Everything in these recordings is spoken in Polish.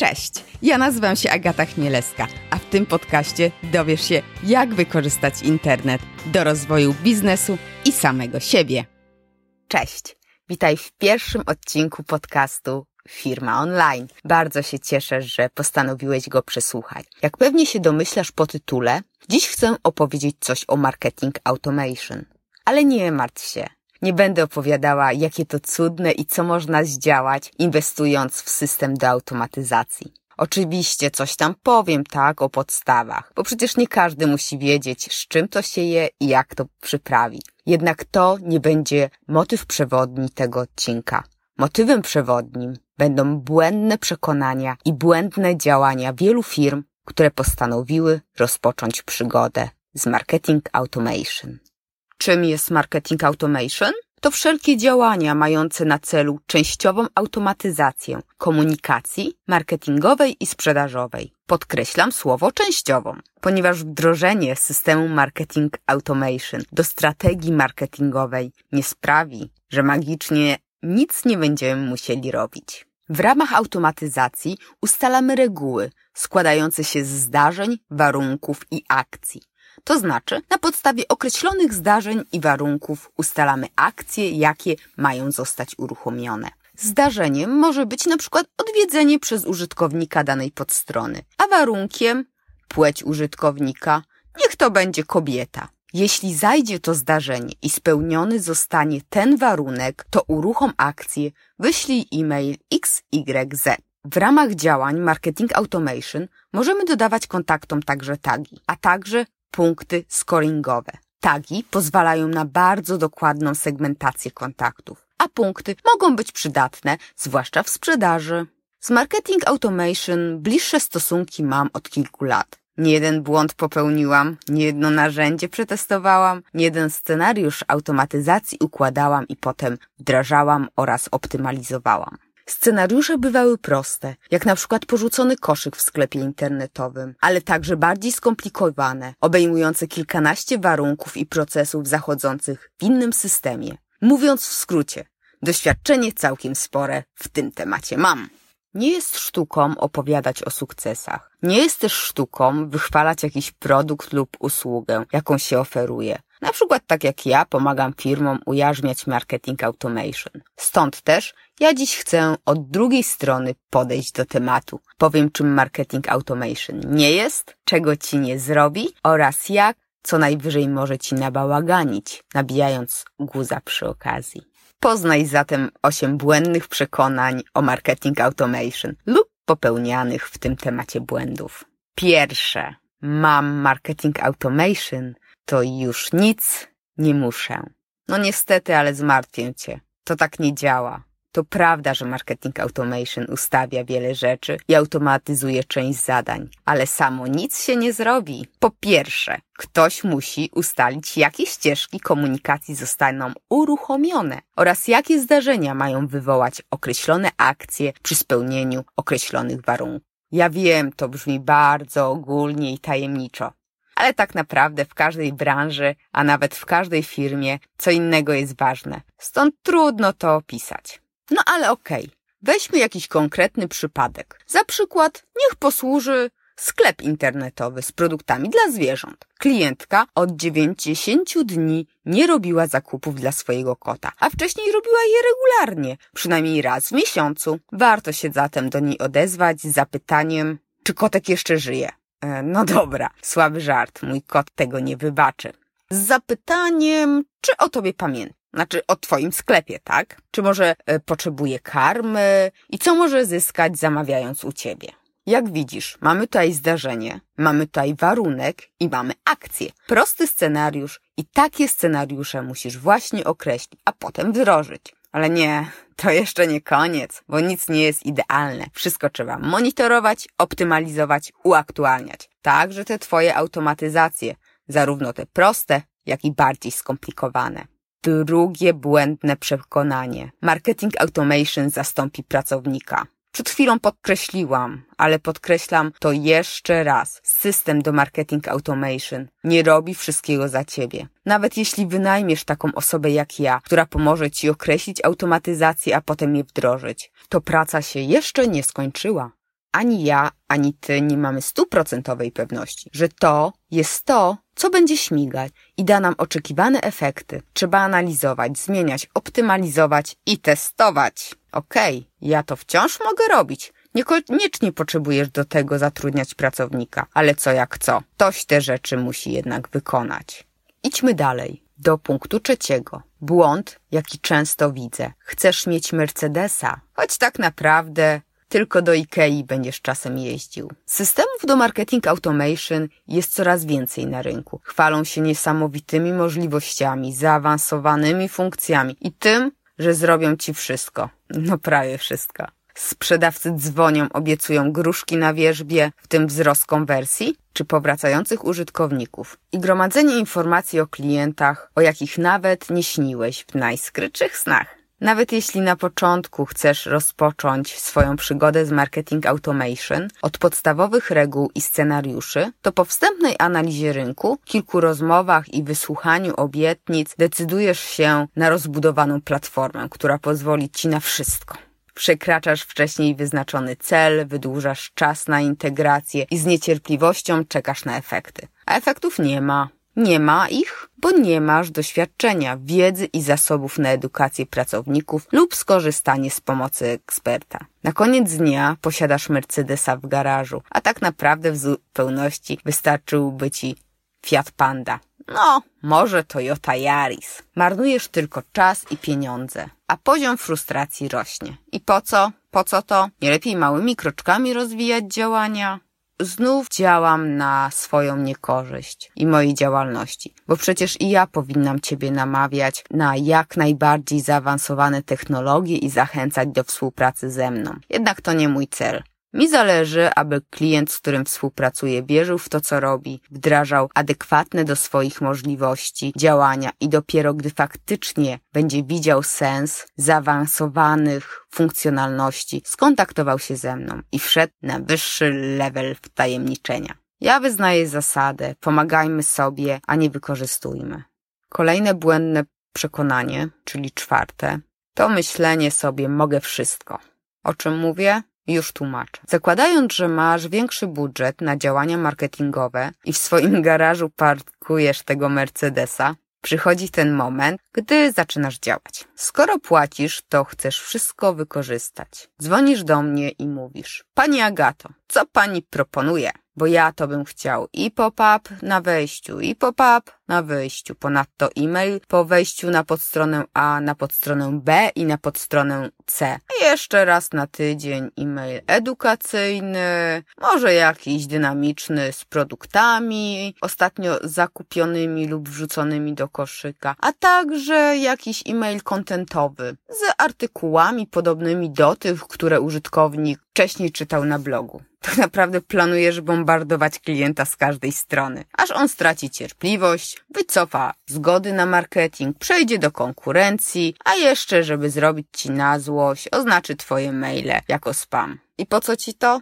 Cześć, ja nazywam się Agata Chmielewska, a w tym podcaście dowiesz się, jak wykorzystać internet do rozwoju biznesu i samego siebie. Cześć, witaj w pierwszym odcinku podcastu Firma Online. Bardzo się cieszę, że postanowiłeś go przesłuchać. Jak pewnie się domyślasz po tytule, dziś chcę opowiedzieć coś o marketing automation. Ale nie martw się. Nie będę opowiadała, jakie to cudne i co można zdziałać, inwestując w system do automatyzacji. Oczywiście coś tam powiem, tak, o podstawach, bo przecież nie każdy musi wiedzieć, z czym to się je i jak to przyprawi. Jednak to nie będzie motyw przewodni tego odcinka. Motywem przewodnim będą błędne przekonania i błędne działania wielu firm, które postanowiły rozpocząć przygodę z marketing automation. Czym jest marketing automation? To wszelkie działania mające na celu częściową automatyzację komunikacji marketingowej i sprzedażowej. Podkreślam słowo częściową, ponieważ wdrożenie systemu marketing automation do strategii marketingowej nie sprawi, że magicznie nic nie będziemy musieli robić. W ramach automatyzacji ustalamy reguły składające się z zdarzeń, warunków i akcji. To znaczy, na podstawie określonych zdarzeń i warunków ustalamy akcje, jakie mają zostać uruchomione. Zdarzeniem może być na przykład odwiedzenie przez użytkownika danej podstrony, a warunkiem płeć użytkownika. Niech to będzie kobieta. Jeśli zajdzie to zdarzenie i spełniony zostanie ten warunek, to uruchom akcję, wyślij e-mail XYZ. W ramach działań Marketing Automation możemy dodawać kontaktom także tagi, a także punkty scoringowe. Tagi pozwalają na bardzo dokładną segmentację kontaktów, a punkty mogą być przydatne, zwłaszcza w sprzedaży. Z Marketing Automation bliższe stosunki mam od kilku lat. Nie jeden błąd popełniłam, nie jedno narzędzie przetestowałam, nie jeden scenariusz automatyzacji układałam i potem wdrażałam oraz optymalizowałam. Scenariusze bywały proste, jak na przykład porzucony koszyk w sklepie internetowym, ale także bardziej skomplikowane, obejmujące kilkanaście warunków i procesów zachodzących w innym systemie. Mówiąc w skrócie, doświadczenie całkiem spore w tym temacie mam. Nie jest sztuką opowiadać o sukcesach. Nie jest też sztuką wychwalać jakiś produkt lub usługę, jaką się oferuje. Na przykład tak jak ja pomagam firmom ujarzmiać marketing automation. Stąd też ja dziś chcę od drugiej strony podejść do tematu. Powiem czym marketing automation nie jest, czego ci nie zrobi oraz jak co najwyżej może ci nabałaganić, nabijając guza przy okazji. Poznaj zatem osiem błędnych przekonań o marketing automation lub popełnianych w tym temacie błędów. Pierwsze. Mam marketing automation, to już nic nie muszę. No niestety, ale zmartwię cię. To tak nie działa. To prawda, że marketing automation ustawia wiele rzeczy i automatyzuje część zadań, ale samo nic się nie zrobi. Po pierwsze, ktoś musi ustalić, jakie ścieżki komunikacji zostaną uruchomione oraz jakie zdarzenia mają wywołać określone akcje przy spełnieniu określonych warunków. Ja wiem, to brzmi bardzo ogólnie i tajemniczo, ale tak naprawdę w każdej branży, a nawet w każdej firmie, co innego jest ważne. Stąd trudno to opisać. No ale okej, okay. weźmy jakiś konkretny przypadek. Za przykład niech posłuży sklep internetowy z produktami dla zwierząt. Klientka od 90 dni nie robiła zakupów dla swojego kota, a wcześniej robiła je regularnie, przynajmniej raz w miesiącu. Warto się zatem do niej odezwać z zapytaniem, czy kotek jeszcze żyje. E, no dobra, słaby żart, mój kot tego nie wybaczy. Z zapytaniem, czy o tobie pamięta. Znaczy o twoim sklepie, tak? Czy może e, potrzebuje karmy i co może zyskać zamawiając u ciebie? Jak widzisz, mamy tutaj zdarzenie, mamy tutaj warunek i mamy akcję. Prosty scenariusz i takie scenariusze musisz właśnie określić, a potem wdrożyć. Ale nie, to jeszcze nie koniec, bo nic nie jest idealne. Wszystko trzeba monitorować, optymalizować, uaktualniać. Także te twoje automatyzacje, zarówno te proste, jak i bardziej skomplikowane. Drugie błędne przekonanie. Marketing automation zastąpi pracownika. Przed chwilą podkreśliłam, ale podkreślam to jeszcze raz. System do marketing automation nie robi wszystkiego za ciebie. Nawet jeśli wynajmiesz taką osobę jak ja, która pomoże ci określić automatyzację, a potem je wdrożyć, to praca się jeszcze nie skończyła. ani ja, ani ty nie mamy stuprocentowej pewności, że to jest to, co będzie śmigać i da nam oczekiwane efekty. Trzeba analizować, zmieniać, optymalizować i testować. Okej, okay, ja to wciąż mogę robić. Niekoniecznie potrzebujesz do tego zatrudniać pracownika, ale co jak co, ktoś te rzeczy musi jednak wykonać. Idźmy dalej. Do punktu trzeciego. Błąd, jaki często widzę. Chcesz mieć Mercedesa, choć tak naprawdę tylko do Ikei będziesz czasem jeździł. Systemów do marketing automation jest coraz więcej na rynku. Chwalą się niesamowitymi możliwościami, zaawansowanymi funkcjami i tym, że zrobią ci wszystko. No prawie wszystko. Sprzedawcy dzwonią, obiecują gruszki na wierzbie, w tym wzrost konwersji, czy powracających użytkowników i gromadzenie informacji o klientach, o jakich nawet nie śniłeś w najskrytszych snach. Nawet jeśli na początku chcesz rozpocząć swoją przygodę z marketing automation od podstawowych reguł i scenariuszy, to po wstępnej analizie rynku, kilku rozmowach i wysłuchaniu obietnic decydujesz się na rozbudowaną platformę, która pozwoli ci na wszystko. Przekraczasz wcześniej wyznaczony cel, wydłużasz czas na integrację i z niecierpliwością czekasz na efekty. A efektów nie ma. Nie ma ich, bo nie masz doświadczenia, wiedzy i zasobów na edukację pracowników lub skorzystanie z pomocy eksperta. Na koniec dnia posiadasz Mercedesa w garażu, a tak naprawdę w zupełności wystarczyłby ci Fiat Panda. No, może Toyota Yaris. Marnujesz tylko czas i pieniądze, a poziom frustracji rośnie. I po co? Po co to? Nie lepiej małymi kroczkami rozwijać działania? Znów działam na swoją niekorzyść i mojej działalności, bo przecież i ja powinnam Ciebie namawiać na jak najbardziej zaawansowane technologie i zachęcać do współpracy ze mną. Jednak to nie mój cel. Mi zależy, aby klient, z którym współpracuję, wierzył w to, co robi, wdrażał adekwatne do swoich możliwości działania i dopiero gdy faktycznie będzie widział sens zaawansowanych funkcjonalności, skontaktował się ze mną i wszedł na wyższy level wtajemniczenia. Ja wyznaję zasadę, pomagajmy sobie, a nie wykorzystujmy. Kolejne błędne przekonanie, czyli czwarte, to myślenie sobie mogę wszystko. O czym mówię? Już tłumaczę. Zakładając, że masz większy budżet na działania marketingowe i w swoim garażu parkujesz tego Mercedesa, przychodzi ten moment, gdy zaczynasz działać. Skoro płacisz, to chcesz wszystko wykorzystać. Dzwonisz do mnie i mówisz: Pani Agato, co pani proponuje? Bo ja to bym chciał i pop-up na wejściu, i pop-up na wyjściu. Ponadto e-mail po wejściu na podstronę A, na podstronę B i na podstronę C. Jeszcze raz na tydzień e-mail edukacyjny, może jakiś dynamiczny z produktami ostatnio zakupionymi lub wrzuconymi do koszyka, a także jakiś e-mail kontentowy z artykułami podobnymi do tych, które użytkownik wcześniej czytał na blogu. Tak naprawdę planujesz bombardować klienta z każdej strony, aż on straci cierpliwość, wycofa zgody na marketing, przejdzie do konkurencji, a jeszcze, żeby zrobić ci na złość, oznaczy twoje maile jako spam. I po co ci to?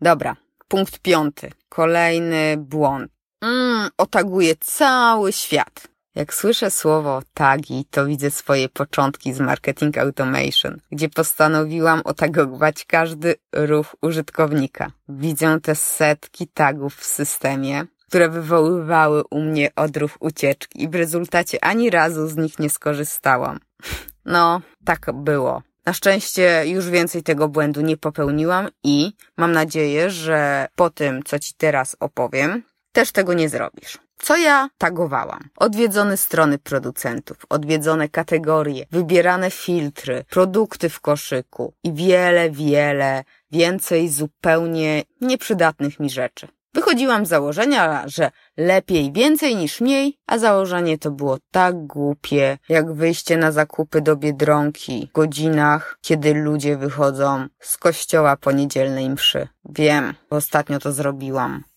Dobra, punkt piąty. Kolejny błąd. Mmm, otaguje cały świat. Jak słyszę słowo tagi, to widzę swoje początki z marketing automation, gdzie postanowiłam otagować każdy ruch użytkownika. Widzę te setki tagów w systemie, które wywoływały u mnie odruch ucieczki i w rezultacie ani razu z nich nie skorzystałam. No, tak było. Na szczęście już więcej tego błędu nie popełniłam i mam nadzieję, że po tym, co ci teraz opowiem, też tego nie zrobisz. Co ja tagowałam? Odwiedzone strony producentów, odwiedzone kategorie, wybierane filtry, produkty w koszyku i wiele, wiele więcej zupełnie nieprzydatnych mi rzeczy. Wychodziłam z założenia, że lepiej więcej niż mniej, a założenie to było tak głupie, jak wyjście na zakupy do Biedronki w godzinach, kiedy ludzie wychodzą z kościoła po niedzielnej mszy. Wiem, ostatnio to zrobiłam.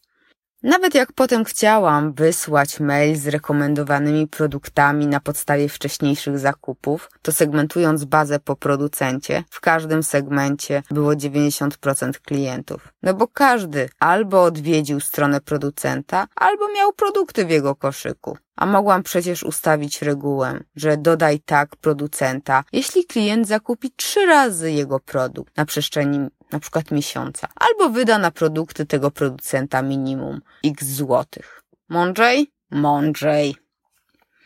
Nawet jak potem chciałam wysłać mail z rekomendowanymi produktami na podstawie wcześniejszych zakupów, to segmentując bazę po producencie, w każdym segmencie było 90% klientów. No bo każdy albo odwiedził stronę producenta, albo miał produkty w jego koszyku. A mogłam przecież ustawić regułę, że dodaj tak producenta, jeśli klient zakupi trzy razy jego produkt na przestrzeni na przykład miesiąca, albo wyda na produkty tego producenta minimum x złotych. Mądrzej? Mądrzej.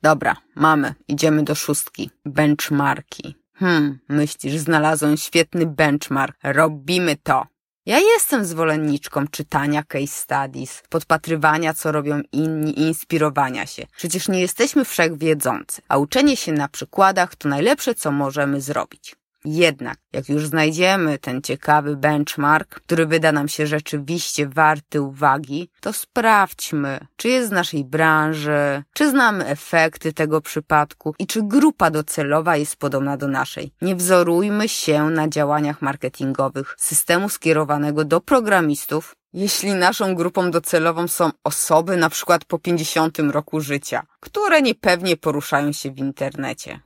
Dobra, mamy. Idziemy do szóstki. Benchmarki. Hmm, myślisz, znalazłem świetny benchmark. Robimy to. Ja jestem zwolenniczką czytania case studies, podpatrywania, co robią inni i inspirowania się. Przecież nie jesteśmy wszechwiedzący, a uczenie się na przykładach to najlepsze, co możemy zrobić. Jednak, jak już znajdziemy ten ciekawy benchmark, który wyda nam się rzeczywiście warty uwagi, to sprawdźmy, czy jest z naszej branży, czy znamy efekty tego przypadku i czy grupa docelowa jest podobna do naszej. Nie wzorujmy się na działaniach marketingowych systemu skierowanego do programistów, jeśli naszą grupą docelową są osoby na przykład po 50 roku życia, które niepewnie poruszają się w internecie.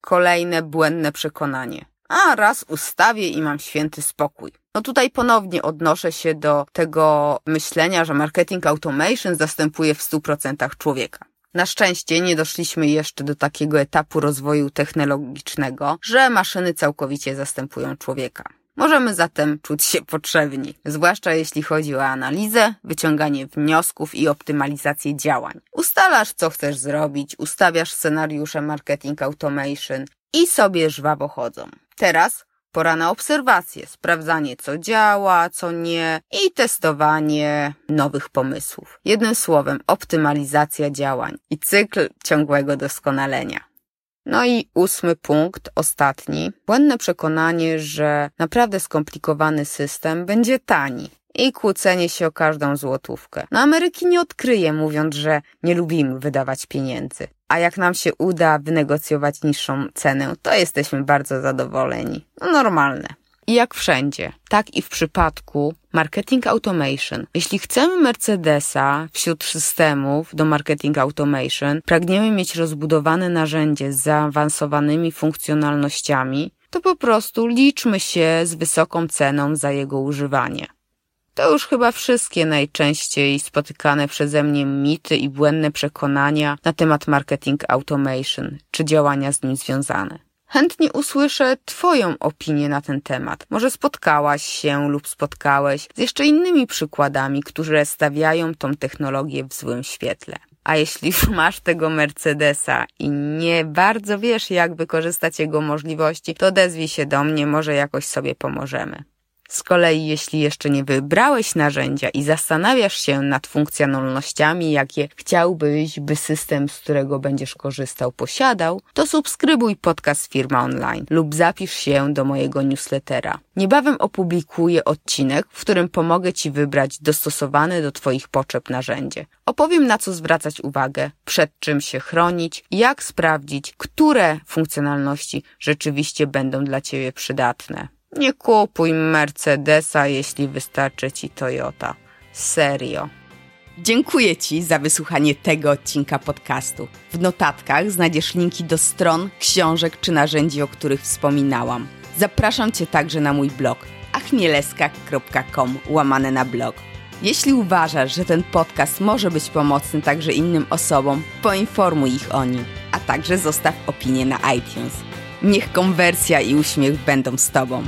Kolejne błędne przekonanie a raz ustawię i mam święty spokój. No tutaj ponownie odnoszę się do tego myślenia, że marketing automation zastępuje w 100% człowieka. Na szczęście nie doszliśmy jeszcze do takiego etapu rozwoju technologicznego, że maszyny całkowicie zastępują człowieka. Możemy zatem czuć się potrzebni, zwłaszcza jeśli chodzi o analizę, wyciąganie wniosków i optymalizację działań. Ustalasz, co chcesz zrobić, ustawiasz scenariusze marketing automation i sobie żwawo chodzą. Teraz pora na obserwację, sprawdzanie co działa, co nie i testowanie nowych pomysłów. Jednym słowem, optymalizacja działań i cykl ciągłego doskonalenia. No i ósmy punkt, ostatni. Błędne przekonanie, że naprawdę skomplikowany system będzie tani i kłócenie się o każdą złotówkę. No Ameryki nie odkryje, mówiąc, że nie lubimy wydawać pieniędzy. A jak nam się uda wynegocjować niższą cenę, to jesteśmy bardzo zadowoleni. No normalne. I jak wszędzie, tak i w przypadku marketing automation. Jeśli chcemy Mercedesa wśród systemów do marketing automation, pragniemy mieć rozbudowane narzędzie z zaawansowanymi funkcjonalnościami, to po prostu liczmy się z wysoką ceną za jego używanie. To już chyba wszystkie najczęściej spotykane przeze mnie mity i błędne przekonania na temat marketing automation czy działania z nim związane. Chętnie usłyszę Twoją opinię na ten temat. Może spotkałaś się lub spotkałeś z jeszcze innymi przykładami, które stawiają tą technologię w złym świetle. A jeśli masz tego Mercedesa i nie bardzo wiesz, jak wykorzystać jego możliwości, to odezwij się do mnie, może jakoś sobie pomożemy. Z kolei, jeśli jeszcze nie wybrałeś narzędzia i zastanawiasz się nad funkcjonalnościami, jakie chciałbyś, by system, z którego będziesz korzystał, posiadał, to subskrybuj podcast Firma Online lub zapisz się do mojego newslettera. Niebawem opublikuję odcinek, w którym pomogę Ci wybrać dostosowane do Twoich potrzeb narzędzie. Opowiem, na co zwracać uwagę, przed czym się chronić, jak sprawdzić, które funkcjonalności rzeczywiście będą dla Ciebie przydatne. Nie kupuj Mercedesa, jeśli wystarczy ci Toyota. Serio. Dziękuję Ci za wysłuchanie tego odcinka podcastu. W notatkach znajdziesz linki do stron, książek czy narzędzi, o których wspominałam. Zapraszam Cię także na mój blog achmieleska.com łamane na blog. Jeśli uważasz, że ten podcast może być pomocny także innym osobom, poinformuj ich o nim, a także zostaw opinię na iTunes. Niech konwersja i uśmiech będą z Tobą.